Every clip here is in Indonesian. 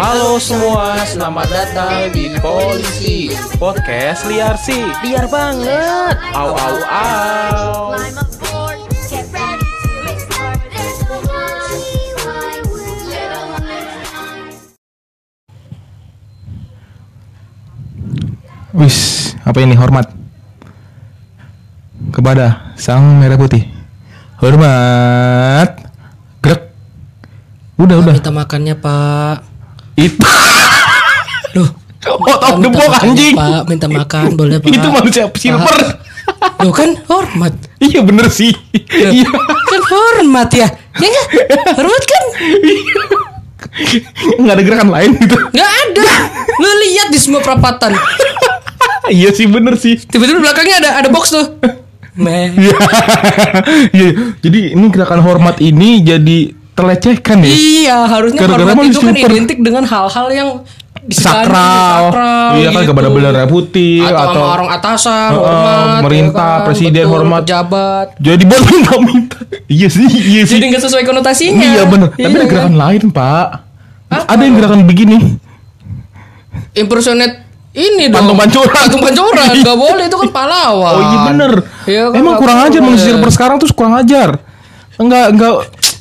Halo semua, selamat datang di Polisi Podcast liar sih Liar banget Au au au. Wis, apa ini hormat kepada sang merah putih. Hormat. Udah, udah. Minta makannya pak Itu. Loh Oh, minta debok anjing. Pak minta makan boleh pak Itu manusia silver. Loh kan hormat iya bener sih. Loh, Iya. Kan hormat ya Ya nggak? Hormat kan Nggak ada gerakan lain gitu. Nggak ada Lu lihat di semua perapatan iya sih bener sih. Tiba-tiba belakangnya ada ada box tuh Meh Iya. Iya. Jadi ini gerakan hormat ini jadi terlecehkan ya. Iya harusnya Gara-gara hormat itu kan per- identik dengan hal-hal yang sakral, sakral iya kan gitu. kepada bendera putih atau, atau, sama orang atasan Heeh, hormat ya merintah, kan? presiden, Betul, hormat. pejabat jadi buat minta-minta. Iya sih, iya sih. jadi nggak sesuai konotasinya Iya. Tapi Iya ada kan? gerakan lain pak. Apa? Ada yang gerakan begini. impersonate ini dong Patung pancuran. patung pancuran nggak boleh itu kan pahlawan Oh iya bener. Iya kan, Emang kurang ajar manusia silver sekarang tuh kurang ajar. Enggak enggak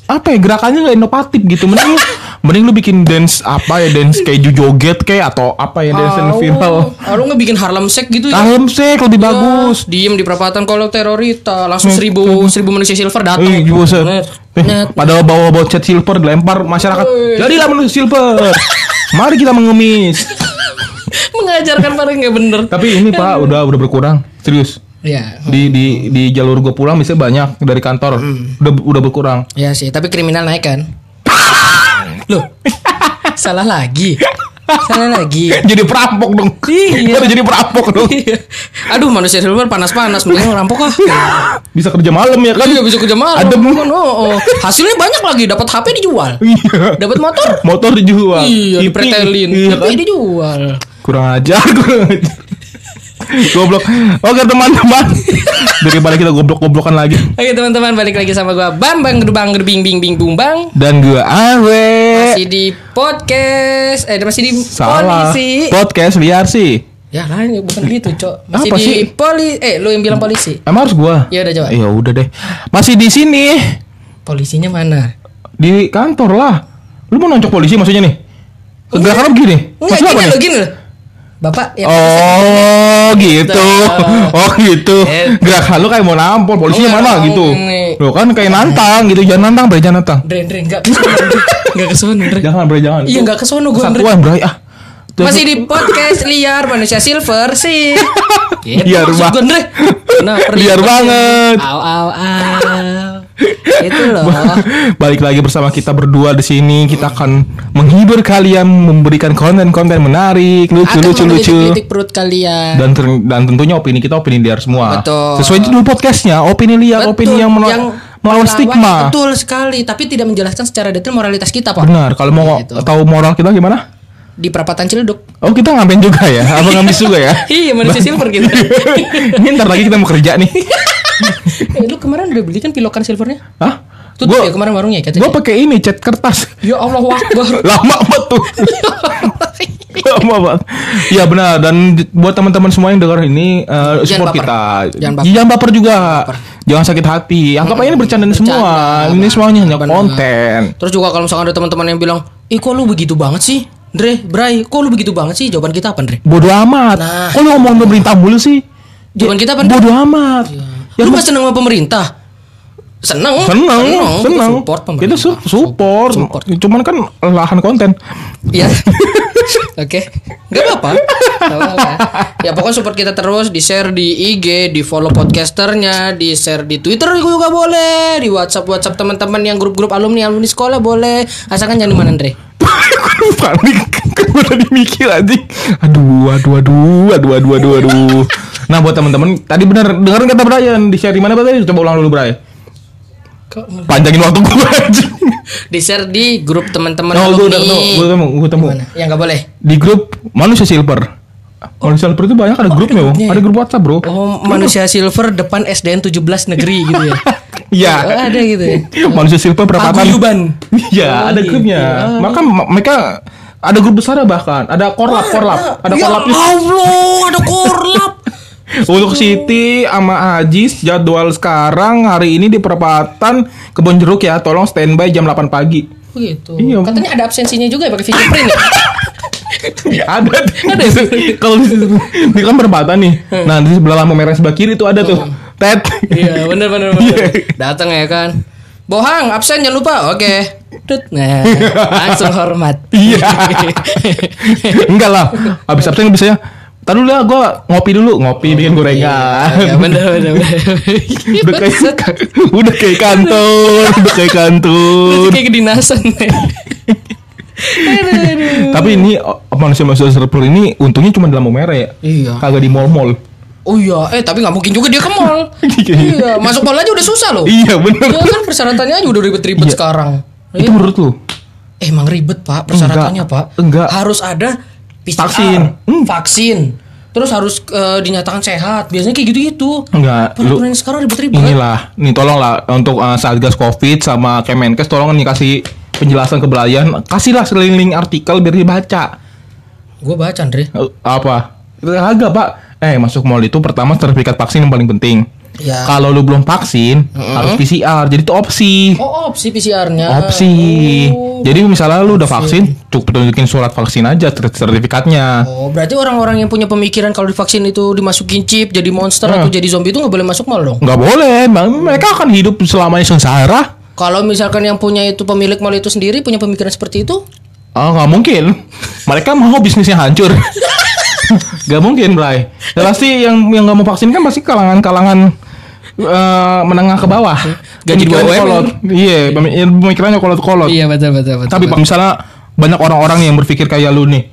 apa ya gerakannya nggak inovatif gitu. Mending lu mending lu bikin dance apa ya dance kayak joget kayak atau apa ya dance yang viral. Ah, lu nggak bikin Harlem Shake gitu ya Harlem Shake lebih bagus. diem di perapatan kalau terorita langsung seribu seribu manusia silver datang Eh, Eh, padahal bawa bawa cat silver dilempar masyarakat. Jadilah manusia silver. Mari kita mengemis. mengajarkan pada nggak bener Tapi ini Pak udah udah berkurang. Serius. Ya Di di di jalur gue pulang biasanya banyak dari kantor. Udah udah berkurang. ya sih tapi kriminal naik kan loh salah lagi salah lagi jadi perampok dong. Iya. Udah jadi perampok dong. aduh manusia silver panas-panas mending ngerampok ah Bisa kerja malam ya kan? Iya bisa kerja malam. Adem. Kan, oh, oh. Hasilnya banyak lagi. Dapat HP dijual. Iya. Dapat motor. Motor dijual. Iya, IP. dipretelin. Iya Tapi kan? dijual. Kurang ajar, kurang ajar. Goblok. Oke teman-teman. Daripada kita goblok-goblokan lagi. Oke teman-teman balik lagi sama gua Bambang Gerbang Gerbing Bing Bing Bung Bang. Dan gue Awe. Masih di podcast eh masih di Salah. polisi. Podcast liar sih. Ya lain bukan gitu, Cok. Masih Apa di sih? poli eh lu yang bilang polisi. Emang harus gua? Ya udah coba. Ya udah deh. Masih di sini. Polisinya mana? Di kantor lah. Lu mau nonjok polisi maksudnya nih? Gerakannya begini. Enggak gini loh, gini loh. Bapak ya Oh gitu. Oh gitu. Eh. Gerakan lu kayak mau nampol, polisinya Enggak mana dong, gitu. nih. Lo kan kayak nantang gitu, jangan nantang, Bre, jangan nantang. Dre, Dre, enggak Dre. Enggak kesono, Dre. Jangan, Bre, jangan. Iya, enggak kesono gua. Kesatuan, Bre, ah. Masih di podcast liar manusia silver sih. Gitu maksud banget. gue. Nah, Liar banget. Au au au. Itu loh. Balik lagi bersama kita berdua di sini. Kita akan menghibur kalian, memberikan konten-konten menarik, lucu, Akan lucu, lucu. menggelitik perut kalian. Dan ter- dan tentunya opini kita opini liar semua. Betul. Sesuai judul podcastnya, opini liar, Betul, opini yang, melawan yang melawan stigma. Betul sekali, tapi tidak menjelaskan secara detail moralitas kita, Pak. Benar. Kalau mau Gitu. tahu moral kita gimana? Di perapatan Ciledug. Oh kita ngapain juga ya? Apa ngamis juga ya? Iya, manusia silver gitu. Ini ntar lagi kita mau kerja nih. eh, lu kemarin udah beli kan pilokan silvernya? Hah? Tutup Gua- ya kemarin warungnya Gue katanya. pakai ini cat kertas. Ya Allah Akbar. Lama banget tuh. Lama banget. Ya benar dan buat teman-teman semua yang dengar ini Jangan support baper. kita. Jangan baper. Jangan baper juga. Jangan sakit hati. Anggap aja ini bercandaan semua. Ini semuanya hanya konten. Terus juga kalau misalkan ada teman-teman yang bilang, "Ih, kok lu begitu banget sih?" Dre, Bray, kok lu begitu banget sih? Jawaban kita apa, Dre? Bodoh amat. Nah. Kok lu ngomong pemerintah mulu sih? Jawaban kita apa, Dre? Bodoh amat. Ya, lu mas- gak seneng sama pemerintah? Seneng. seneng, seneng. support pemerintah. su- support. Support. Cuman kan lahan konten. Iya. Oke. Gak apa-apa. Gak apa-apa. Ya pokoknya support kita terus di share di IG, di follow podcasternya, di share di Twitter juga boleh, di WhatsApp WhatsApp teman-teman yang grup-grup alumni alumni sekolah boleh. Asalkan jangan di mana Andre. panik gue tadi mikir anjing aduh aduh aduh aduh aduh aduh aduh nah buat teman-teman tadi benar dengerin kata Brian di share di mana tadi coba ulang dulu Brian panjangin waktu gue anjing Di share di grup teman-teman oh gue alumni. udah temu gue temu gue temu Gimana? Ya nggak boleh. di grup manusia silver Manusia silver itu banyak ada grupnya, bro. grupnya ya? Ada grup WhatsApp, bro. Oh, manusia silver depan SDN 17 negeri gitu ya. Iya. Oh, ada gitu ya. Manusia silver perapatan. Paguyuban. Iya, Oh, ada gitu. grupnya. Maka ma- mereka ada grup besar bahkan. Ada korlap, korlap. Ada ya korlap Allah, ada korlap. Untuk Siti sama Ajis jadwal sekarang hari ini di perempatan Kebon Jeruk ya. Tolong standby jam 8 pagi. Oh, gitu. Iya. Katanya ada absensinya juga ya pakai fingerprint ya. Ya, ada. ada. Kalau di, di kan perempatan nih. Nah, di sebelah lampu merah sebelah kiri tuh ada tuh. Tet. Iya, bener bener bener. Datang ya kan. Bohang, absen jangan lupa. Oke. Tut. Nah, langsung hormat. Iya. Enggak lah. Habis absen biasanya Tadi dulu lah gue ngopi dulu, ngopi bikin gorengan. Ya, bener bener bener. udah kayak udah kayak kantor, udah kayak kantor. Itu kayak kedinasan. Aduh, aduh. Tapi ini oh, manusia-manusia server ini untungnya cuma di lampu merah ya. Iya. Kagak di mall-mall. Oh iya, eh tapi nggak mungkin juga dia ke mall. iya, masuk mall aja udah susah loh. Iya bener. Ya kan persyaratannya aja udah ribet-ribet Iya. sekarang. Itu Iya. menurut lu? Eh, emang ribet pak persyaratannya Enggak. pak. Enggak. Harus ada PCR, Vaksin. Hmm. vaksin. Terus harus eh, dinyatakan sehat. Biasanya kayak gitu-gitu. Enggak. Peraturan yang sekarang ribet-ribet. inilah, nih tolonglah untuk uh, Satgas Covid sama Kemenkes tolong nih kasih penjelasan kebelayan, kasihlah sekeliling artikel biar dibaca. Gue baca Andre. Eh, apa? Agak pak. Eh masuk mall itu pertama sertifikat vaksin yang paling penting. Ya. Kalau lu belum vaksin harus PCR. Jadi itu opsi. Oh opsi PCR-nya. Opsi. Oh. Jadi misalnya lu udah vaksin, cukup tunjukin surat vaksin aja ser- sertifikatnya. Oh, berarti orang-orang yang punya pemikiran kalau divaksin itu dimasukin chip jadi monster Hmm. atau jadi zombie itu nggak boleh masuk mall dong? Nggak boleh, Bang. mereka akan hidup selamanya sengsara. Kalau misalkan yang punya itu pemilik mall itu sendiri punya pemikiran seperti itu, Ah nggak mungkin. Mereka mau bisnisnya hancur. Gak mungkin, Bray. Ya, pasti yang yang nggak mau vaksin kan pasti kalangan-kalangan eh, menengah ke bawah. Gaji dua UMR. kolot. Iya, pemi- pemikirannya kolot-kolot. Iya betul betul betul. Tapi Pak, misalnya banyak orang-orang yang berpikir kayak lu nih,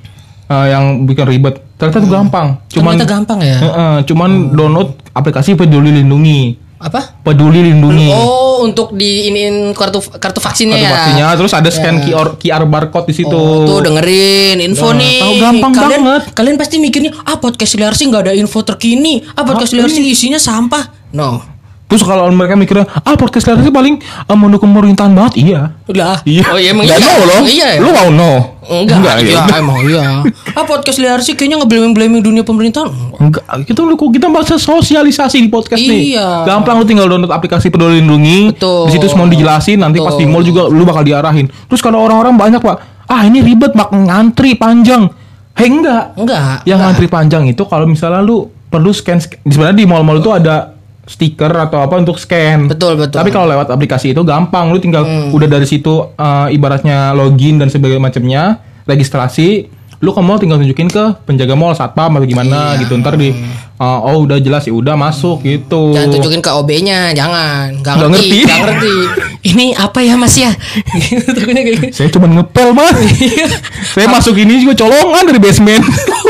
eh, yang bikin ribet. Ternyata itu gampang. Cuman ternyata gampang ya. Heeh, cuman download aplikasi Peduli Lindungi. Apa? Peduli Lindungi. Oh, untuk di iniin kartu kartu vaksinnya Kartu ya. vaksinnya, terus ada scan QR, QR barcode di situ. Oh, tuh dengerin info Nah, nih. tahu gampang kalian, banget. Kalian pasti mikirnya, ah podcast liar sih nggak ada info terkini. Ah podcast liar sih isinya sampah. No. Terus kalau mereka mikirnya, ah podcast liar sih paling eh, mendukung pemerintahan banget, iya. Udah. Iya. Oh iya emang iya. no loh. Iya. ya? Lu mau no? Enggak, ya. iya, emang iya. Ah podcast liar sih kayaknya nge-blaming-blaming dunia pemerintahan. Enggak, kita lu kita bahas sosialisasi di podcast nih. Iya. Gampang lu tinggal download aplikasi Peduli Lindungi. Betul. Di situ semua dijelasin, nanti pas di Betul. mall juga lu bakal diarahin. Terus kalau orang-orang banyak, Pak, ah ini ribet, Pak, ngantri panjang. Hei enggak. Enggak. Yang enggak. ngantri panjang itu kalau misalnya lu perlu scan, scan- sebenarnya di mall-mall itu ada stiker atau apa untuk scan. Betul, betul. Hmm. Tapi kalau lewat aplikasi itu gampang, lu tinggal udah dari situ eh, ibaratnya login dan sebagainya macamnya, registrasi, lu ke mall tinggal tunjukin ke penjaga mall satpam atau gimana Iya. gitu. Ntar di eh, oh udah jelas ya udah masuk gitu. Jangan tunjukin ke OB-nya, jangan. Nggak Nggak ngerti, ngerti. nggak ngerti. Ini apa ya Mas ya? Gitu. Saya cuma ngepel, Mas. Iya. Saya masuk ini juga colongan dari basement.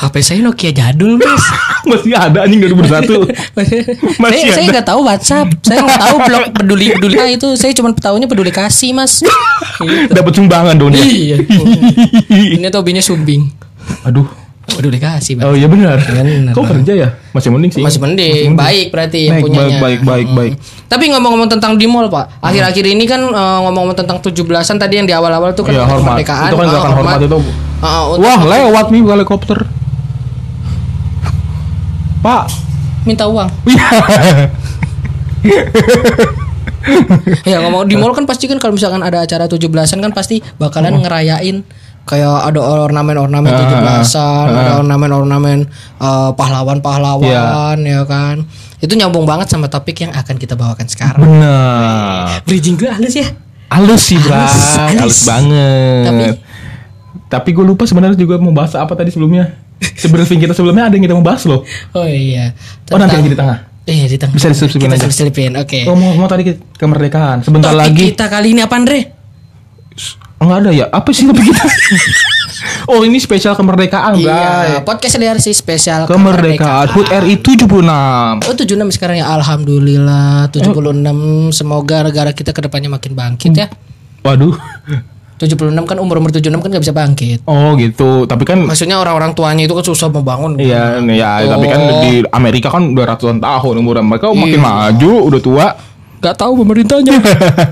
HP saya Nokia jadul, Mas. Masih ada anjing 2001. Masih saya saya ada. nggak tahu WhatsApp. Saya nggak tahu blog peduli peduli nah, itu. Saya cuma tahunya peduli kasih, Mas. Gitu. Dapat sumbangan dong dia. Iya. Ini tuh hobinya sumbing. Aduh. Peduli kasih, Mas. Oh iya benar. Benar. Kok kerja ya? Masih mending sih. Masih mending, baik berarti yang punyanya. baik, baik, baik, baik. Tapi ngomong-ngomong tentang di mall, Pak. Akhir-akhir ini kan eh, ngomong-ngomong tentang 17-an tadi yang di awal-awal tuh kan Iya, hormat. kemerdekaan. Itu kan eh, gerakan hormat itu. Untuk Wah, lewat nih helikopter. Pak. minta uang. ya ngomong di mall kan pasti kan kalau misalkan ada acara 17-an kan pasti bakalan ngerayain kayak ada ornamen-ornamen Ah, 17-an, ah. ada ornamen-ornamen eh, pahlawan-pahlawan ya kan. Itu nyambung banget sama topik yang akan kita bawakan sekarang. Benar. Bridging gue halus ya. Halus sih. Halus, Halus, halus. banget. Tapi- Tapi gue lupa sebenarnya juga mau bahas apa tadi sebelumnya. Sebenarnya kita sebelumnya ada yang kita mau bahas loh. Oh iya. Oh, nanti Tentang- aja di tengah. Iya di tengah. Bisa diselipin Kita aja. selipin. Oke. Ngomong-ngomong tadi ke- kemerdekaan. Sebentar Topik lagi. kita kali ini apa Andre? Enggak ada ya? Apa sih topik kita? oh, ini spesial kemerdekaan, Iya, Bray. podcast sih spesial Kemerdekaan HUT RI 76. Oh 76 sekarang ya Alhamdulillah 76 Semoga negara kita ke depannya makin bangkit ya Waduh. 76 kan umur umur 76 kan nggak bisa bangkit. Oh gitu. Tapi kan Maksudnya orang-orang tuanya itu kan susah membangun. Iya, ya, tapi kan Oh. di Amerika kan udah ratusan tahun umur mereka makin Iya. maju, udah tua. Gak tahu pemerintahnya.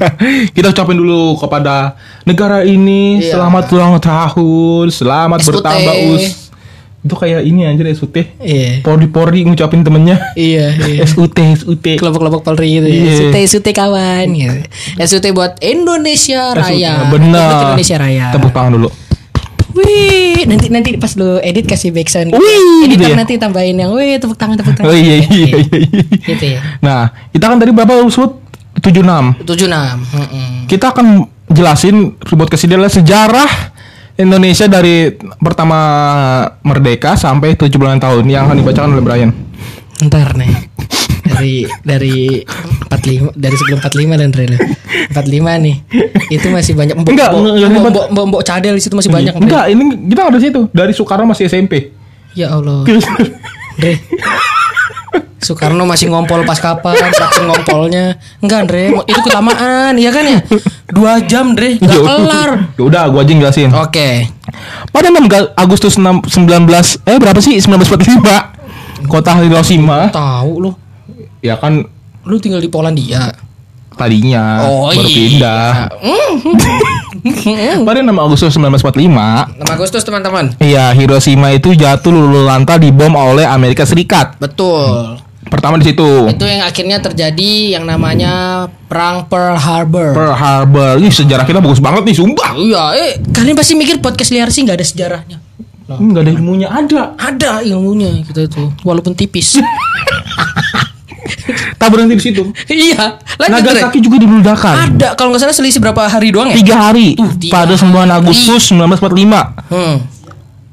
Kita ucapin dulu kepada negara ini Iya. selamat ulang tahun, selamat SUT. bertambah us. Itu kayak ini anjir SUT. Iya. Pori-pori ngucapin temennya. Iya, iya. SUT, SUT. Kelompok-kelompok Polri gitu Iya. ya. SUT, SUT kawan gitu. SUT buat Indonesia Raya. Republik Benar. Indonesia Raya. Tepuk tangan dulu. Wih, nanti nanti pas lu edit kasih backsound. Wih, Editor gitu ya? nanti tambahin yang wih tepuk tangan tepuk tangan. Oh iya iya iya. iya. Gitu ya. Nah, kita kan tadi berapa usut? 76. 76. Heeh. Kita akan jelasin buat ke sini adalah sejarah Indonesia dari pertama merdeka sampai 76 tahun yang akan dibacakan oleh Brian. Ntar nih. Dari dari 45 dari sebelum 45 dan Rela. 45 nih. Itu masih banyak mbok Enggak, mbok- enggak, mbok- mbok- mbok cadel di situ masih banyak. Enggak, ini kita ada situ dari Soekarno masih SMP. Ya Allah. Dre. Soekarno masih ngompol pas kapan, saking ngompolnya. Enggak, Dre. Itu kelamaan, iya kan ya? Dua jam, Dre. Gak Ya kelar. Ya udah, gua aja jelasin. Oke. Pada 6 Ga- Agustus 6 19 eh berapa sih 1945 kota Hiroshima Tahu lu. ya kan Lu tinggal di Polandia. tadinya Oh, baru iya. pindah. Pada 6 Agustus 1945 6 Agustus, teman-teman. Iya, Hiroshima itu jatuh lulu lantai dibom oleh Amerika Serikat. Betul. Pertama di situ. Itu yang akhirnya terjadi yang namanya Perang Pearl Harbor. Pearl Harbor. Ih, sejarah kita bagus banget nih, sumpah. Iya, eh kalian pasti mikir podcast liar sih nggak ada sejarahnya. Enggak ada ilmunya, ada. Ada ilmunya gitu tuh, walaupun tipis. Tak berhenti di situ. iya, lanjut Dre. Nagasaki juga diledakkan. Ada kalau nggak salah selisih berapa hari doang ya? Tiga hari tiga pada 9 Agustus 1945. Hmm.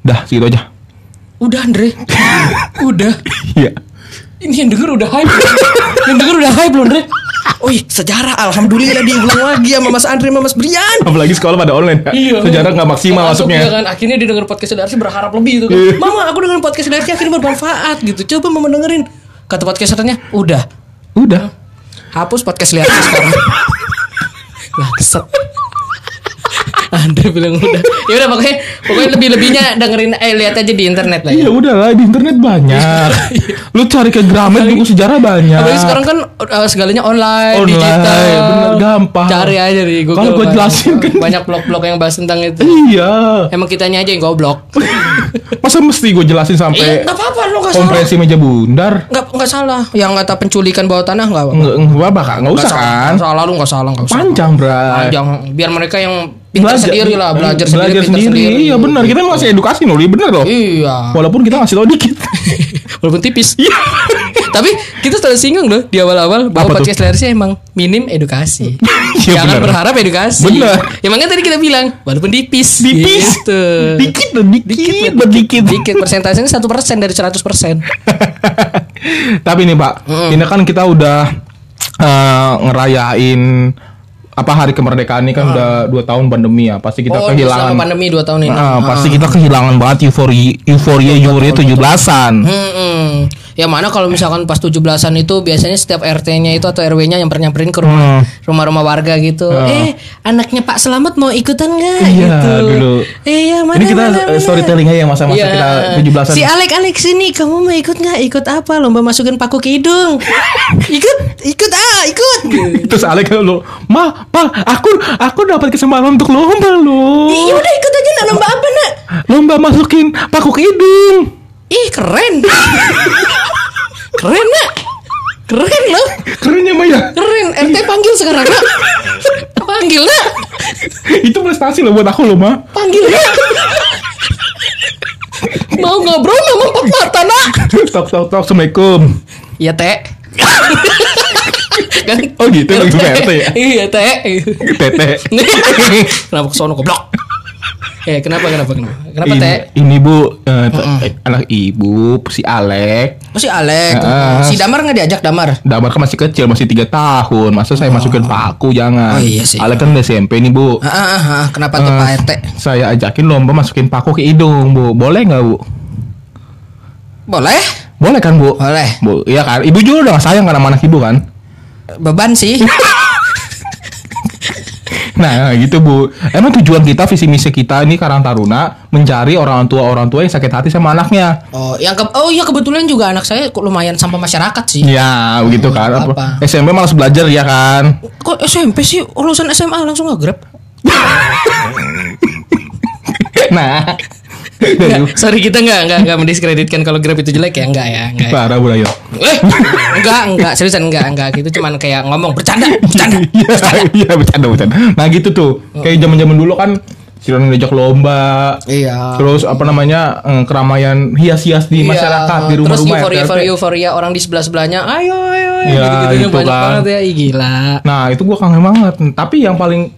Dah, segitu aja. Udah Andre. udah. Iya. Ini yang denger udah hype. yang denger udah hype loh Andre. Oh iya, sejarah alhamdulillah diulang lagi sama Mas Andre sama Mas Brian. Apalagi sekolah pada online. ya. Sejarah nggak maksimal Masuk, masuknya. ya kan akhirnya dia denger podcast Darsi berharap lebih itu kan. Iya. Mama, aku dengerin podcast Darsi akhirnya bermanfaat gitu. Coba mama dengerin. Kata podcasternya, udah. Udah. Hapus podcast lihat sekarang. Lah, keset. Andre bilang udah. Ya udah pokoknya pokoknya lebih-lebihnya dengerin eh lihat aja di internet lah ya. Iya udah lah di internet banyak. Lu cari ke Gramet buku sejarah banyak. Apalagi sekarang kan uh, segalanya online, Online, digital. bener, gampang. Cari aja di Google. Kalau gua Banyak- jelasin kan. banyak blog-blog yang bahas tentang itu. Iya. Emang kitanya aja yang goblok. Masa mesti gue jelasin Iya, sampai enggak apa-apa lo salah. kompresi meja bundar? Enggak enggak salah. Yang kata penculikan bawah tanah enggak apa-apa. Enggak enggak apa kak, enggak usah salah. kan? Salah lu enggak salah enggak usah. Panjang, Bray. Panjang. Biar mereka yang pintar sendiri lah, belajar, sendiri, belajar pintar sendiri. sendiri. Iya benar, kita ngasih edukasi loh, iya benar loh. Iya. Walaupun kita ngasih tau dikit. Walaupun tipis. Tapi kita selalu singgung loh di awal-awal bahwa Apa podcast layar sih emang minim edukasi. Iya, Jangan benar. berharap edukasi. Benar. Ya makanya tadi kita bilang walaupun tipis. Tipis. Gitu. Dikit loh, dikit, berdikit. Dikit persentasenya satu persen dari 100 persen. Tapi nih Pak, ini kan kita udah eh, ngerayain apa hari kemerdekaan ini kan udah dua tahun pandemi ya. Pasti kita oh, kehilangan. pandemi 2 tahun ini. Ah, pasti kita kehilangan banget euforia euforia euforia tujuh belasan. Ya mana kalau misalkan pas 17-an itu biasanya setiap RT-nya itu atau RW-nya yang nyamperin ke rumah Hmm. rumah-rumah warga gitu. Eh, anaknya Pak Selamat mau ikutan nggak Iya, gitu. dulu. Iya, mana Ini kita mana, eh, mana. storytelling aja yang masa-masa Iya. kita tujuh belasan. Si Alek Alek sini, kamu mau ikut nggak? Ikut apa? Lomba masukin paku ke hidung. ikut, ikut ah, ikut. Terus Alek lo, ma, pa, aku aku dapat kesempatan untuk lomba loh. Iya udah ikut aja nak lomba apa nak? Lomba masukin paku ke hidung. Ih keren. keren nak. Keren loh. Kerennya Maya. Keren. RT panggil sekarang nak. Panggil nak. Itu prestasi loh buat aku loh, Ma. Panggil nak. Mau ngobrol sama empat mata nak. Tok tok tok Assalamualaikum. Iya teh. kan? Oh gitu lagi PRT ya. Iya teh. Tete. kenapa kesono goblok? Eh kenapa kenapa kenapa? Kenapa ini, teh? ini Bu eh, t- eh, anak ibu si Alek. Oh si Alek. Ah. si Damar nggak diajak Damar? Damar kan masih kecil, masih tiga tahun. Masa saya masukin paku jangan. Oh, iya sih. Alek kan udah SMP nih Bu. Ah, ah, ah, kenapa tuh Pak RT? Saya ajakin lomba masukin paku ke hidung, Bu. Boleh nggak, Bu? Boleh? Boleh kan, Bu? Boleh. Bu, iya kan? Ibu juga udah sayang kan sama anak ibu kan? Beban sih. Nah gitu bu. Emang tujuan kita visi misi kita ini Karang Taruna Mencari orang tua orang tua yang sakit hati sama anaknya. Oh, yang ke- oh iya kebetulan juga anak saya kok lumayan sampah masyarakat sih. Ya begitu kan. Hmm, apa? SMP malas belajar ya kan? Kok SMP sih? Urusan SMA langsung nge-grab? Nah Nggak, sorry kita nggak nggak nggak mendiskreditkan kalau Grab itu jelek ya enggak ya enggak. ya. Parah bu Dayo Eh, enggak enggak seriusan enggak enggak gitu cuman kayak ngomong bercanda bercanda. Iya iya bercanda bercanda Nah gitu tuh Kayak zaman zaman dulu kan Siron ngejak lomba Iya. Terus apa namanya eh, Keramaian hias-hias di masyarakat Di Terus rumah-rumah euforia, RT. euforia, euforia orang di sebelah sebelahnya, ayo ayo, ayo Iya, gitu-gitu gitu banyak kan. banget ya, Ih, gila. Nah itu gua kangen banget Tapi yang paling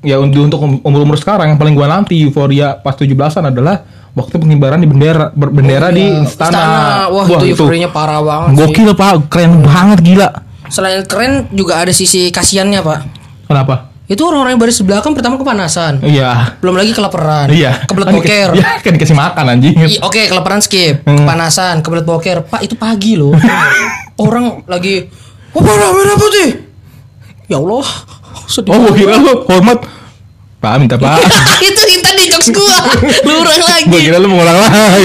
Ya untuk untuk umur-umur sekarang Yang paling gua nanti Euforia pas 17an adalah Waktu pengibaran di bendera ber- Bendera di Iya, istana, Wah, itu euforianya parah banget sih. Gokil pak Keren banget gila Selain keren juga ada sisi kasihannya, Pak. Kenapa? Itu orang-orang yang baris di belakang pertama kepanasan. Iya Belum lagi kelaparan. Iya Kebelet Kan boker. Iya kan dikasih makan anjing Oke, kelaparan skip. Hmm. Kepanasan, kebelet boker. Pak, itu pagi loh. Orang lagi Oh, merah, merah putih. Ya Allah, sedih. Oh kira lu hormat Pak minta pak itu itu tadi jokes gua. Lu ulang lagi. Gua kira lu mau ngulang lagi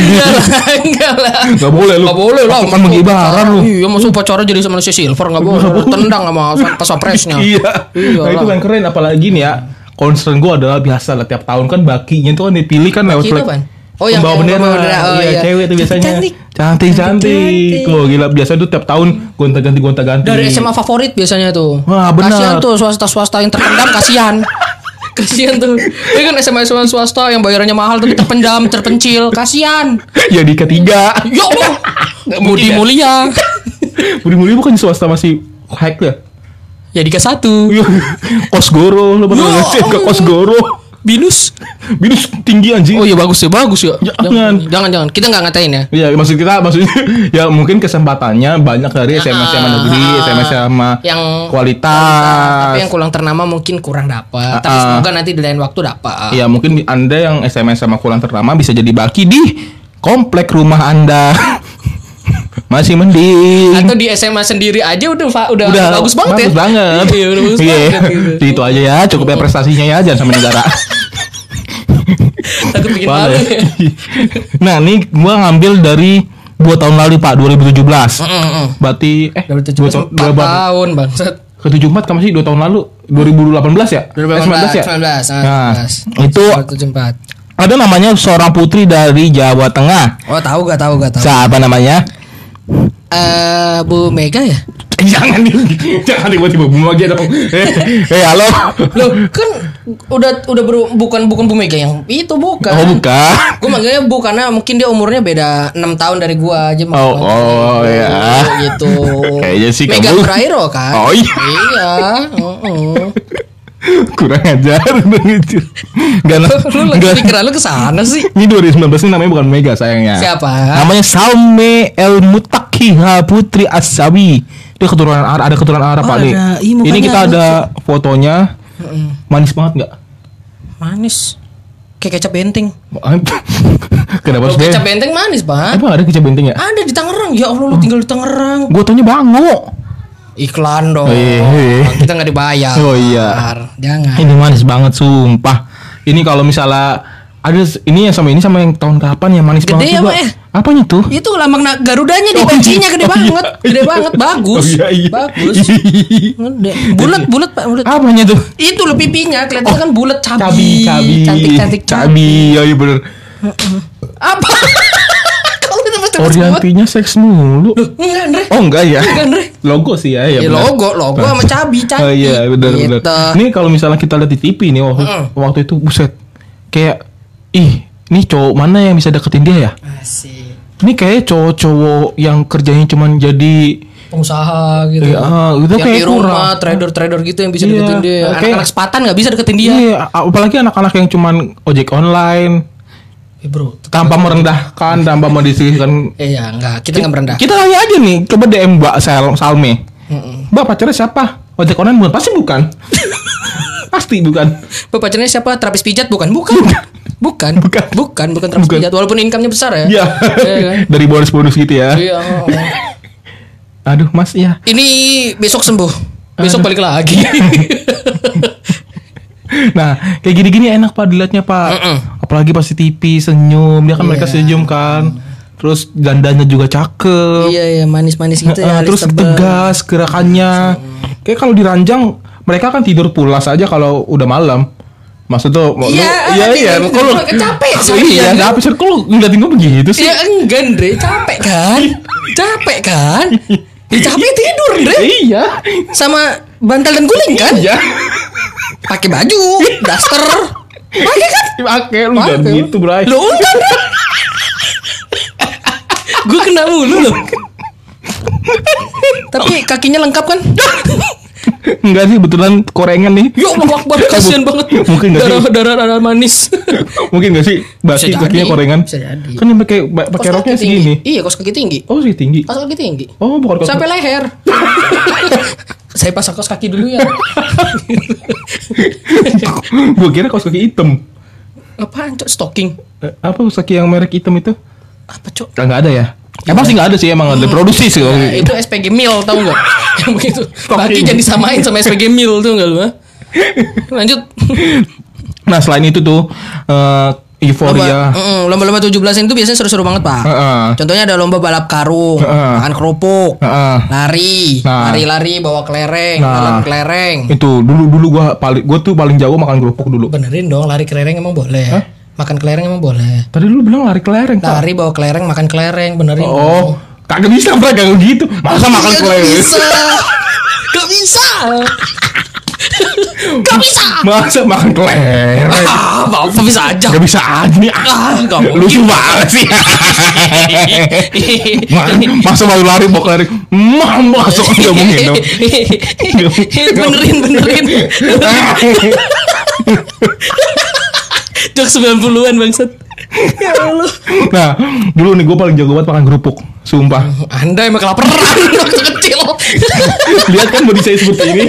Enggak lah, enggak boleh lu Gak boleh lah. Kan mengibaran lu Iya, masa upacara jadi sama manusia silver gak boleh. Tendang sama pas papresnya. Iya Iya Nah itu kan keren Apalagi nih ya Concern gue adalah biasa lah Tiap tahun kan bakinya itu kan dipilih kan lewat flag-? Oh, yang- yang bendera, bendera. Oh, iya, iya. cewek itu biasanya Cantik. Cantik cantik. Kok gila Biasa tuh tiap tahun Gonta-ganti gonta-ganti Dari SMA favorit biasanya tuh. Wah, benar. Kasihan tuh swasta-swasta yang terpendam kasihan. Kasihan tuh. Ini kan SMA SMA swasta yang bayarannya mahal tapi terpendam, terpencil, kasihan. Ya di ketiga Ya Allah. Budi ya. mulia. Budi Mulia bukan swasta masih hack ya Ya Dika satu. Iya. Kosgoro Lo pernah Ya ngecek ke. Kosgoro Binus. Binus tinggi anjing Oh iya bagus ya, bagus ya. Jangan. jangan, jangan. Kita nggak ngatain ya. Iya, maksud kita maksudnya ya mungkin kesempatannya banyak dari SMA SMA negeri, Ah, SMA SMA yang kualitas. tapi yang kurang ternama mungkin kurang dapat. Tapi Ah, ah. semoga nanti di lain waktu dapat. Iya, mungkin Anda yang SMA SMA kurang ternama bisa jadi baki di komplek rumah Anda. Masih mending. Atau di SMA sendiri aja udah fa- udah, bagus banget bagus ya. banget. Iya, udah bagus Iya. banget gitu. Itu aja ya, cukup ya prestasinya ya, jangan sampai negara. Takut bikin Malu ya. nah, ini gua ngambil dari dua tahun lalu Pak, 2017. Mm-mm. Berarti eh Udah dua tahun, dua, 4 tahun, tahun bangsat. ke 74 kan masih 2 tahun lalu 2018 ya? Eh, 19 ya? 19, Nah, 19. itu 74. ada namanya seorang putri dari Jawa Tengah. Oh, tahu gak tahu gak tahu. Siapa namanya? Eh, Bu Mega ya? jangan nih, jangan tiba-tiba bunuh aja dong. Eh, eh, halo. Loh, kan udah udah beru- bukan bukan Bu Mega yang itu bukan. Oh, bukan. Gue manggilnya Bu karena mungkin dia umurnya beda 6 tahun dari gua aja Oh, oh, ya. gitu. Kayaknya sih Mega kamu- Prairo kan? Oh, iya. Iya, heeh. Kurang ajar dong itu. Enggak Lu lagi pikiran lu ke sana sih. Ini 2019 ini namanya bukan Mega sayangnya. Siapa? Namanya Salme El Mutakiha Putri Asawi. Dia keturunan Arab, ada keturunan Arab Oh, Pak ada. Ini kita lucu. ada fotonya. Manis banget nggak? Manis. Kayak kecap benteng. Kenapa sih? kecap benteng manis, Pak. Emang ada kecap benteng ya? Ada di Tangerang. Ya Allah, lu tinggal di Tangerang. Gue taunya bango. Iklan dong. Oh, iya. Kita nggak dibayar. Oh, iya. Jangan. Ini manis banget sumpah. Ini kalau misalnya ada ini yang sama ini sama yang tahun kapan yang manis Gede banget ya, juga. Ya? Apanya tuh? Itu lambang Garudanya di Oh, pancinya gede oh, iya. banget. Gede banget, bagus. Oh, iya, iya. Bagus. Gede. Bulat, bulat, Pak, bulat. Apanya tuh? Itu lo pipinya kelihatan kan bulat cabi. Cabi, cabi. Cantik, cantik, cabi. Oh iya bener. Apa? Semua? Oriantinya seks mulu. Enggak, Andre. Oh enggak ya? Enggak, Andre. Logo sih ya, ya Ya, benar. logo, logo sama cabi, cantik. Oh iya benar benar. Gitu. Ini kalau misalnya kita lihat di TV nih waktu, Mm. waktu itu buset. Kayak ih, ini cowok mana yang bisa deketin dia ya? Asik. Ini kayak cowok-cowok yang kerjanya cuman jadi pengusaha gitu. Iya, ah, itu yang kayak di rumah trader-trader gitu yang bisa Iya, deketin dia. Anak-anak sepatan nggak bisa deketin dia. Iya, apalagi anak-anak yang cuman ojek online Eh, bro. tanpa merendahkan, tanpa mendiskusikan. Eh, ya enggak, kita nggak merendah. Kita tanya aja nih, coba DM Mbak Sal Salme. Mm-mm. Mbak pacarnya siapa? Ojek online bukan? Pasti bukan. Pasti bukan. Bapak pacarnya siapa? Terapis pijat bukan? Bukan. Bukan. Bukan. Bukan, bukan terapis Bukan. pijat walaupun income-nya besar ya. Iya. Iya kan? Dari bonus-bonus gitu ya. Iya. Aduh, Mas ya. Ini besok sembuh. Besok balik lagi. Nah, kayak gini-gini enak Pak dilihatnya Pak. Mm-mm. Apalagi pasti TV senyum, dia kan mereka senyum kan. Terus dandanya juga cakep. Iya iya manis-manis gitu ya. terus tebal. tegas gerakannya. Kayak kalau diranjang mereka kan tidur pulas aja kalau udah malam. Maksud tuh, mau- Iya, lu- iya, ada iya, tidur, kalau capek iya, seharian. nggak habis kalau ngeliatin gue begitu sih. Ya enggak Andre, capek kan? capek kan? Ya capek tidur Andre. Iya, Sama bantal dan guling kan? iya. Pakai baju, daster. Pakai kan? Pakai lu jangan gitu, Bray. Lu enggak Andre. Gue kena mulu loh. Tapi kakinya lengkap kan? Enggak sih, betulan korengan nih. Ya Allah Akbar, kasihan banget. Mungkin nggak sih? darah, darah darah manis. Mungkin gak sih basi Bisa kakinya jadi, korengan? bisa jadi. Kan dia pakai pakai roknya segini. Iya, kos kaki tinggi. Oh, sih tinggi. Kos kaki tinggi. Oh, bukan kos Sampai leher. Saya pasang kos kaki dulu ya. Gue kira kaos kaki hitam. Apaan, Cok? Stocking. Eh, apa kaos kaki yang merek hitam itu? Apa, Cok? Ah, nggak ada ya? Emang sih nggak ada sih emang ada produksi sih. Nah, itu SPG Mil tahu nggak? Yang begitu. Stocking. Bagi jangan disamain sama SPG Mil tuh nggak lu? Lanjut. Nah selain itu tuh eh, euforia. Lomba, lomba-lomba 17 itu biasanya seru-seru banget, Pak. Heeh. Contohnya ada lomba balap karung, Heeh. makan kerupuk, Heeh. lari, Nah. lari-lari bawa kelereng, Nah. balap kelereng. Itu dulu dulu gua paling gua tuh paling jago makan kerupuk dulu. Benerin dong, lari kelereng emang boleh. Makan kelereng emang boleh. Tadi lu bilang lari kelereng Pak. Lari bawa kelereng, makan kelereng, benerin. Oh, kagak bisa bro kayak gitu. Masa makan Iya, Gak kelereng? bisa. Gak bisa. Gak bisa. Masa makan kelereng? Ah, apa bisa aja. Gak bisa aja nih. Ah, gak Lucu banget sih. Ma- Masa mau lari bawa kelereng? Mah, masuk nggak mungkin dong. benerin, benerin. Jok 90-an bangsat. Ya Allah. Nah, dulu nih gue paling jago banget makan kerupuk. Sumpah. Anda emang kelaparan waktu kecil. Lihat kan body saya seperti ini.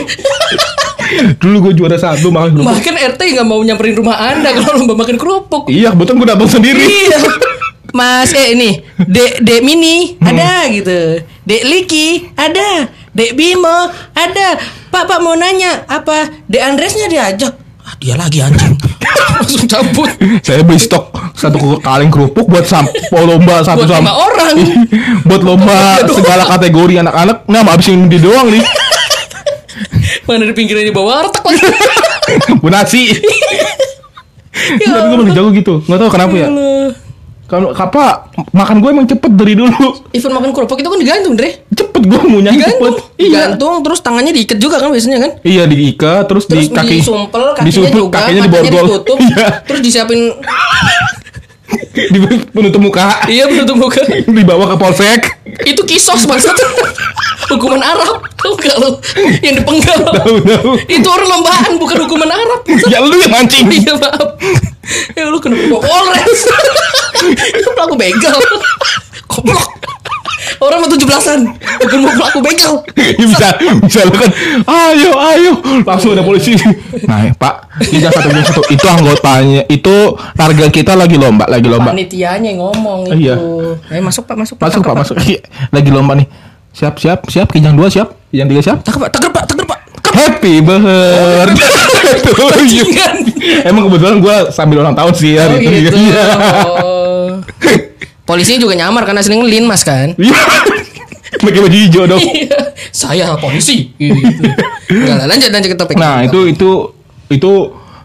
Dulu gue juara satu makan kerupuk. Bahkan RT nggak mau nyamperin rumah Anda kalau lomba makan kerupuk. Iya, kebetulan gue datang sendiri. Iya. Mas eh ini Dek Dek Mini ada gitu. Dek Liki ada. Dek Bimo ada. Pak Pak mau nanya apa Dek Andresnya diajak? Ah, dia lagi anjing. Langsung cabut. Saya beli stok satu kaleng kerupuk buat sam mau lomba satu Buat sam lima orang. buat lomba segala kategori anak-anak. Nah, mau habisin dia doang nih. Mana di pinggirnya di bawah retak lagi. Bu nasi. Ya Tapi gue paling jago gitu. Nggak tahu kenapa ya. Allah. Kalau apa makan gue emang cepet dari dulu. Event makan kerupuk itu kan digantung, Dre. Cepet gue ngunyah cepet. Digantung. Iya. Digantung terus tangannya diikat juga kan biasanya kan? Iya diikat terus, Terus di kaki disumpel kakinya disumpel, juga, kakinya diborgol. ditutup, Iya. terus disiapin di penutup muka. iya menutup muka. Dibawa ke polsek. itu kisos maksud hukuman Arab tahu gak lo yang dipenggal Tahu tahu. itu orang lombaan bukan hukuman Arab Ya lu yang mancing. iya maaf ya lu kena bawa Polres pelaku begal goblok orang mau tujuh belasan bukan mau pelaku begal Ya bisa bisa lu kan. Ayo ayo langsung ada polisi. Nah Pak, tiga satu dua satu itu anggotanya itu target kita lagi lomba lagi lomba. panitianya yang ngomong itu Iya. ayo masuk pak masuk Masuk Pak masuk. Iya, Lagi lomba nih. Siap siap siap. Kijang dua siap. Kijang tiga siap. tangkap pak teger pak teger pak Happy birthday to you. Bajingan. Emang kebetulan gue sambil ulang tahun sih oh hari itu. gitu Iya. Oh. polisinya juga nyamar karena sering lin mas kan Iya. Pakai baju hijau dong. Iya. saya polisi gitu. Enggak lah, lanjut lanjut ke topik. Nah itu itu itu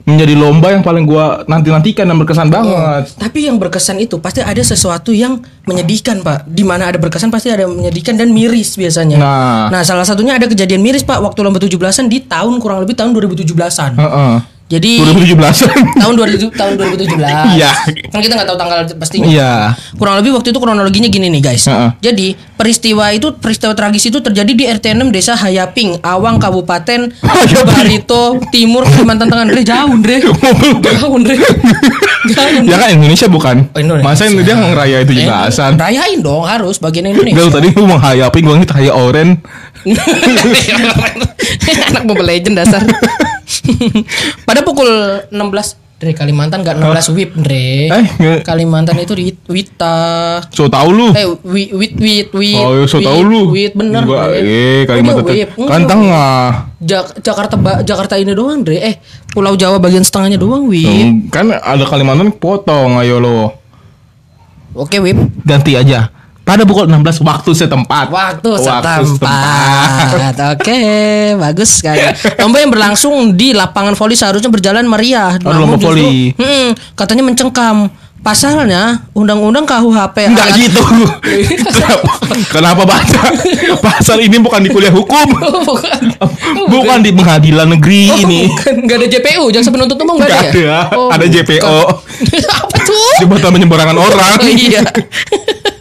menjadi lomba yang paling gua nanti nantikan dan berkesan banget. Tapi yang berkesan itu pasti ada sesuatu yang menyedihkan, Pak. Di mana ada berkesan pasti ada menyedihkan dan miris biasanya. Nah. salah satunya ada kejadian miris, Pak, waktu lomba 17-an di tahun kurang lebih tahun 2017-an. Heeh. Jadi 2017. tahun 2000 tahun 2017. Iya. Kan kita nggak tahu tanggal pastinya. Iya. Kurang lebih waktu itu kronologinya gini nih guys. Heeh. Jadi peristiwa itu peristiwa tragis itu terjadi di RT 6 Desa Hayaping, Awang Kabupaten. Barito Timur Kalimantan Tengah. Dre jauh, Dre. Jauh, Dre. Ya kan Indonesia bukan. Oh, Indonesia. Masa ini dia ngeraya itu juga Eh, asan. Rayain dong harus bagian Indonesia. Gak tadi lu mau gua ngit haya oren. Anak Mobile Legend dasar. Pada pukul 16 Dre Kalimantan gak 16 WIP, Dre. Eh, Kalimantan itu di Wita. so tau lu. Eh, wit wit wit wit. Oh, so wit, tau lu. Wit bener. Dre. eh Kalimantan WIP. kan tengah. Jak- Jakarta Ba- Jakarta ini doang, Dre. Eh, Pulau Jawa bagian setengahnya doang. Hmm, Kan ada Kalimantan potong ayo lo. Oke, WIP. Ganti aja. Pada pukul 16 waktu setempat. Waktu setempat. Oke, bagus sekali. Lomba yang berlangsung di lapangan voli seharusnya berjalan meriah. Oh, lomba voli. hmm, katanya mencengkam. Pasalnya, undang-undang KUHP Enggak ayat- gitu. Kenapa, kenapa baca? Pasal ini bukan di kuliah hukum. Oh, bukan. Bukan di pengadilan negeri Oh, ini. bukan. Nggak ada JPU, jaksa penuntut umum nggak ada. Ya? ada. Oh, Ada bukan. JPO. Apa tuh? Jembatan penyeberangan orang. Oh, iya.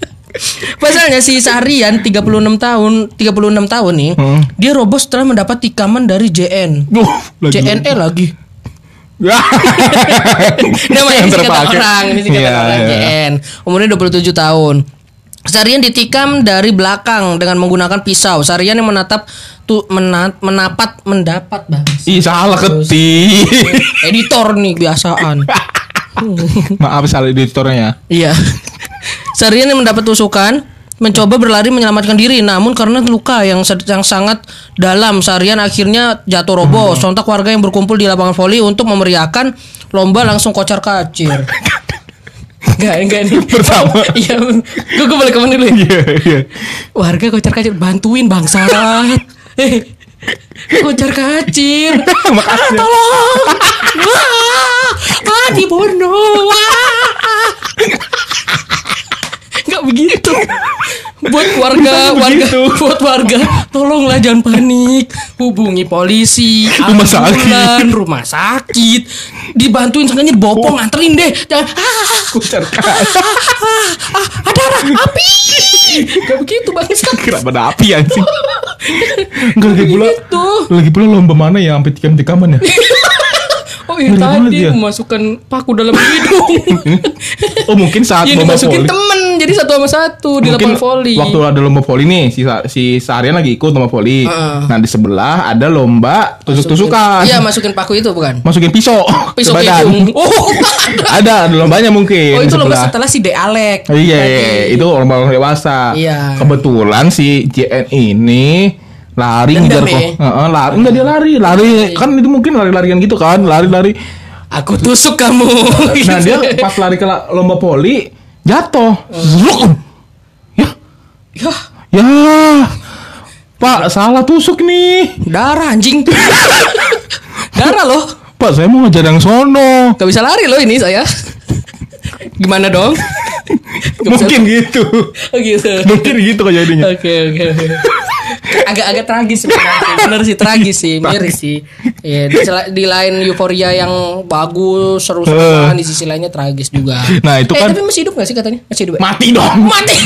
Pasalnya si Sarian 36 tahun, 36 tahun nih, Hmm. dia roboh setelah mendapat tikaman dari JN. Duh, lagi. JNE lagi. Ya. Namanya Yang ini terpakai. orang, ini singkatan Iya, orang iya. JN. Umurnya 27 tahun. Sarian ditikam dari belakang dengan menggunakan pisau. Sarian yang menatap tuh menat, menapat mendapat bang. Ih salah ketik. Editor nih kebiasaan. Maaf salah editornya. Iya. Sarian yang mendapat tusukan mencoba berlari menyelamatkan diri namun karena luka yang yang sangat dalam Sarian akhirnya jatuh roboh sontak warga yang berkumpul di lapangan voli untuk memeriahkan lomba langsung kocar kacir Enggak, enggak nih. Pertama. Iya, gue gue balik ke mana dulu ya? Iya, iya. Warga kocar kacir bantuin bangsat. Eh, kocar kacir. Makasih. Tolong. Wah, ah dibunuh. Wah. Enggak begitu. Buat warga, warga, buat warga, tolonglah jangan panik. Hubungi polisi, Rumah sakit. rumah sakit. Dibantuin sengaja dibopong, anterin deh. Jangan ah, ah, ah, ah, ada api. Gak begitu bang Kenapa ada api anjing? Enggak lagi pula. Gitu. Lagi pula lomba mana ya sampai tikam-tikaman ya? Oh iya tadi dia. memasukkan paku dalam hidung. Oh mungkin saat Yang lomba dimasukin voli. temen jadi satu sama satu di lapangan voli. waktu ada lomba voli nih si si seharian lagi ikut lomba voli. Heeh. Nah di sebelah ada lomba tusuk-tusukan. Iya masukin paku itu bukan? Masukin pisau, Pisau ke hidung. Oh, ada, ada lombanya mungkin oh itu lomba setelah si De Alek. Iya, itu lomba dewasa. Iya. Kebetulan si JN ini lari Dendam ngejar kok. ya? Heeh, lari enggak dia lari, lari kan itu mungkin lari-larian gitu kan, lari-lari. Aku tusuk kamu. Nah, Gitu. dia pas lari ke lomba poli jatuh. Zluk. Ya, ya ya. Pak, salah tusuk nih. darah anjing. darah loh. Pak, saya mau ngejar yang sono. Gak bisa lari loh ini saya. Gimana dong? Mungkin gitu. Oh gitu. Mungkin gitu kejadiannya. Oke oke oke. Agak-agak tragis sebenarnya. Bener sih tragis sih, miris sih. Iya, di, di lain euforia yang bagus, seru-seruan, di sisi lainnya tragis juga. Nah, itu eh, kan- tapi masih hidup gak sih katanya? Masih hidup. ya? Mati dong. Mati.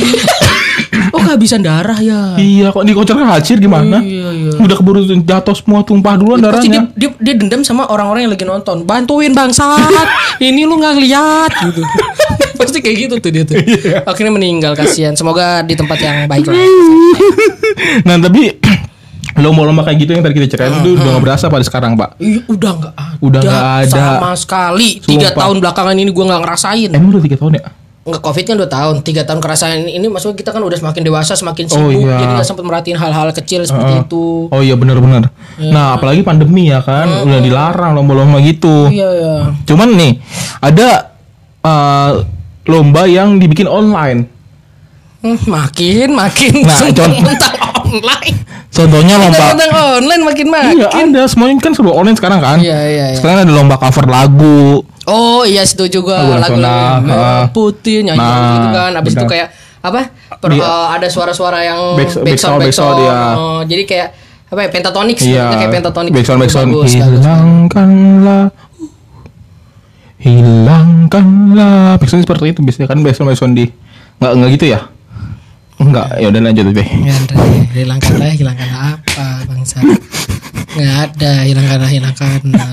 oh, kehabisan darah ya. Iya, kok dikocor hacir gimana? Iya, iya. Udah keburu jatuh semua tumpah duluan Pasti dia, darahnya. dia, dia dendam sama orang-orang yang lagi nonton. Bantuin bangsat. Ini lu nggak ngeliat gitu. Pasti kayak gitu tuh dia tuh. Iya. Akhirnya meninggal kasihan. Semoga di tempat yang baik lah. nah, tapi lomba-lomba kayak gitu yang tadi kita ceritain itu udah gak berasa pada sekarang, Pak. Ih, udah nggak ada. Udah nggak ada. Sama sekali. Tiga tahun belakangan ini gua nggak ngerasain. Emang udah tiga tahun ya? Nggak covid kan dua tahun. Tiga tahun kerasain ini maksudnya kita kan udah semakin dewasa, semakin Oh, sibuk. iya. Jadi nggak sempat merhatiin hal-hal kecil seperti Heeh. itu. Oh iya benar-benar. Nah, apalagi pandemi ya kan, udah dilarang lomba-lomba gitu. Iya ya. Cuman nih, ada eh, lomba yang dibikin online. Hmm, makin makin Nah, tentang contoh- tentang online. Contohnya lomba Tentang online makin makin. Iya ada semuanya kan serba online sekarang kan. Iya, iya, iya. Sekarang ada lomba cover lagu. Oh iya situ juga Lagu nasional, lagu-lagu ah. putih nyanyi Nah, gitu kan. Abis itu benar. kayak apa? Per- Iya. eh, ada suara-suara yang Back- backsound backsound, backsound. iya. Oh, jadi kayak apa ya pentatonik Iya. sebenarnya kayak pentatonik. Backsound Itu backsound. Hilangkanlah. Hilangkanlah. Backsound seperti itu biasanya kan backsound backsound di nggak nggak gitu ya? Enggak, ya udah lanjut deh. Ya, Andre, hilangkanlah, hilangkanlah apa bangsa? Nggak ada, hilangkanlah, hilangkanlah.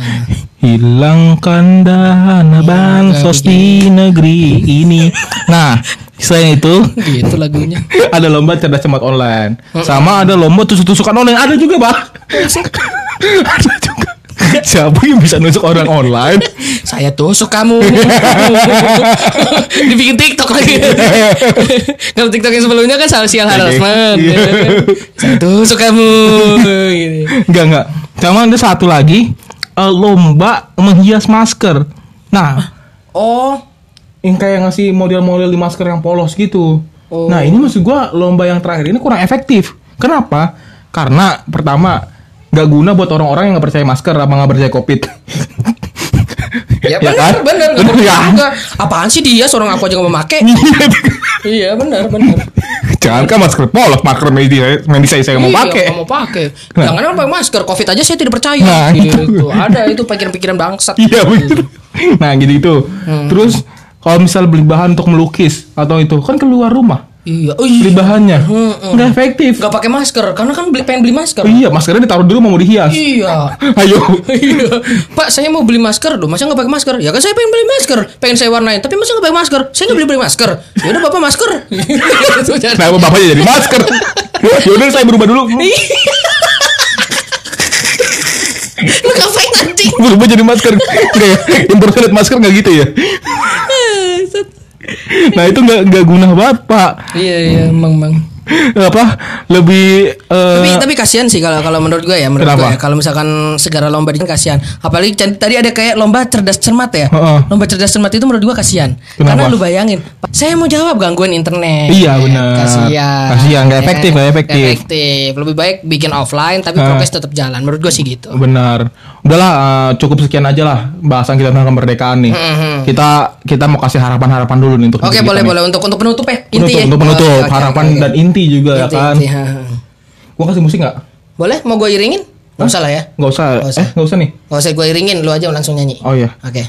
Hilangkan dana bansos di negeri ini. Nah, selain itu Gitu lagunya. ada lomba cerdas cermat online, sama ada lomba tusuk-tusukan online. Ada juga, Pak. ada juga. Siapa yang bisa nusuk orang online? Saya tusuk kamu. Dibikin TikTok lagi. Kalau TikTok yang sebelumnya kan social harassment. Iya. Saya tusuk kamu. Enggak enggak. Sama ada satu lagi eh, lomba menghias masker. Nah, Oh, yang kayak ngasih model-model di masker yang polos gitu. Oh. Nah, ini maksud gua lomba yang terakhir ini kurang efektif. Kenapa? Karena pertama nggak guna buat orang-orang yang nggak percaya masker apa nggak percaya covid. ya Ya benar, kan? benar, nggak Benar perlu kan? juga. Apaan sih dia seorang aku aja nggak mau make? iya benar, benar. Jangan kan masker polos, masker medis medis saya saya mau Iya, pakai. nggak mau pakai. Nah. Jangan kan pakai masker. Covid aja saya tidak percaya. Nah, gitu. itu. Ada itu pikiran-pikiran bangsat. Iya bener. Nah gitu itu. Hmm. Terus kalau misal beli bahan untuk melukis atau itu kan keluar rumah Iya. Oh, beli iya. bahannya Hmm, nggak efektif. Gak pakai masker karena kan beli, pengen beli masker. Oh, iya maskernya ditaruh di rumah mau dihias. Iya. Ayo. Iya. Pak, saya mau beli masker loh. Masa nggak pakai masker? Ya kan saya pengen beli masker, pengen saya warnain. Tapi masa nggak pakai masker? Saya nggak beli beli masker. Ya udah bapak masker. Nah bapaknya jadi masker. Yaudah saya berubah dulu. Lu ngapain anjing? berubah jadi masker. Nggak ya? Impersonate masker nggak gitu ya? Nah itu nggak nggak guna banget pak. Iya iya emang emang. Apa lebih eh, Tapi tapi kasihan sih kalau kalau menurut gue ya menurut Kenapa? gue ya kalau misalkan segala lomba ini kasihan. Apalagi tadi ada kayak lomba cerdas cermat ya. Heeh. Lomba cerdas cermat itu menurut gue kasihan. Karena lu bayangin, saya mau jawab gangguan internet. Iya, benar. Kasihan. Kasihan, nggak Ya, efektif, nggak efektif. efektif. Lebih baik bikin offline tapi prokes tetap jalan. Menurut gue sih gitu. Benar. Udahlah eh, cukup sekian aja lah bahasan kita tentang kemerdekaan nih. Mhm. Kita kita mau kasih harapan-harapan dulu nih untuk Oke, boleh nih. boleh untuk untuk penutup ya. Penutup, Inti ya. untuk penutup Oke, oke, harapan oke, oke. dan inti juga ya Inti, kan. inti, ha. Gua kasih musik nggak? Boleh? Mau gue iringin? Gak usah lah ya. Nggak usah. Nggak usah. Eh nggak usah nih. Gak usah gue iringin, lu aja langsung nyanyi. Oh iya. Oke.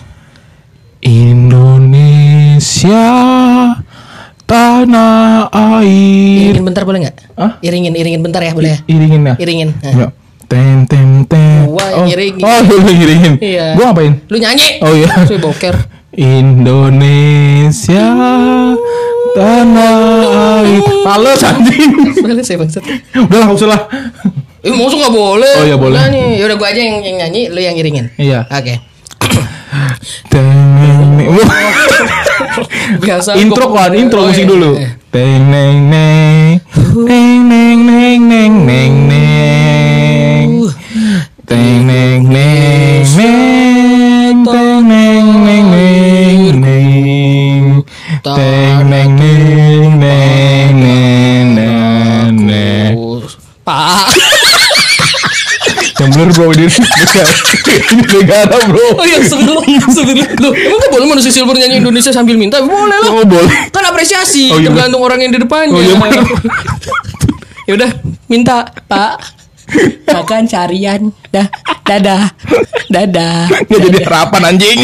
Indonesia tanah air. Iringin bentar boleh nggak? Hah? Iringin, iringin bentar ya, boleh ya? Iringin ya. Iringin. Nah. Ya. Tem tem tem. Gua oh, iringin. Oh, lu iringin. Iya. Gua ngapain? Lu nyanyi. Oh iya. Cuy boker. Indonesia tanah air. Males anjing. Boleh saya bangsat. Udah lah, nggak usah lah. Eh, mau nggak boleh. Oh, iya, boleh. Nyanyi. Yaudah gue aja yang, yang nyanyi, lu yang iringin. Iya. Oke. Teng Biasa. intro gua- kan, intro Oh, musik iya. dulu. Teng neng neng. Neng neng neng neng neng. Teng neng neng neng. Teng neng neng neng neng. Teng neng neng neng neng neng neng. Pak. Yang bener bro ini ini negara bro. Oh iya sebelum sebelum lu emang gak boleh manusia silver nyanyi Indonesia sambil minta boleh lah Oh boleh. kan apresiasi Oh, iya, tergantung orang yang di depannya Oh, iya, bener. ya udah minta pak makan carian dah dadah. Dadah. Nggak jadi harapan anjing.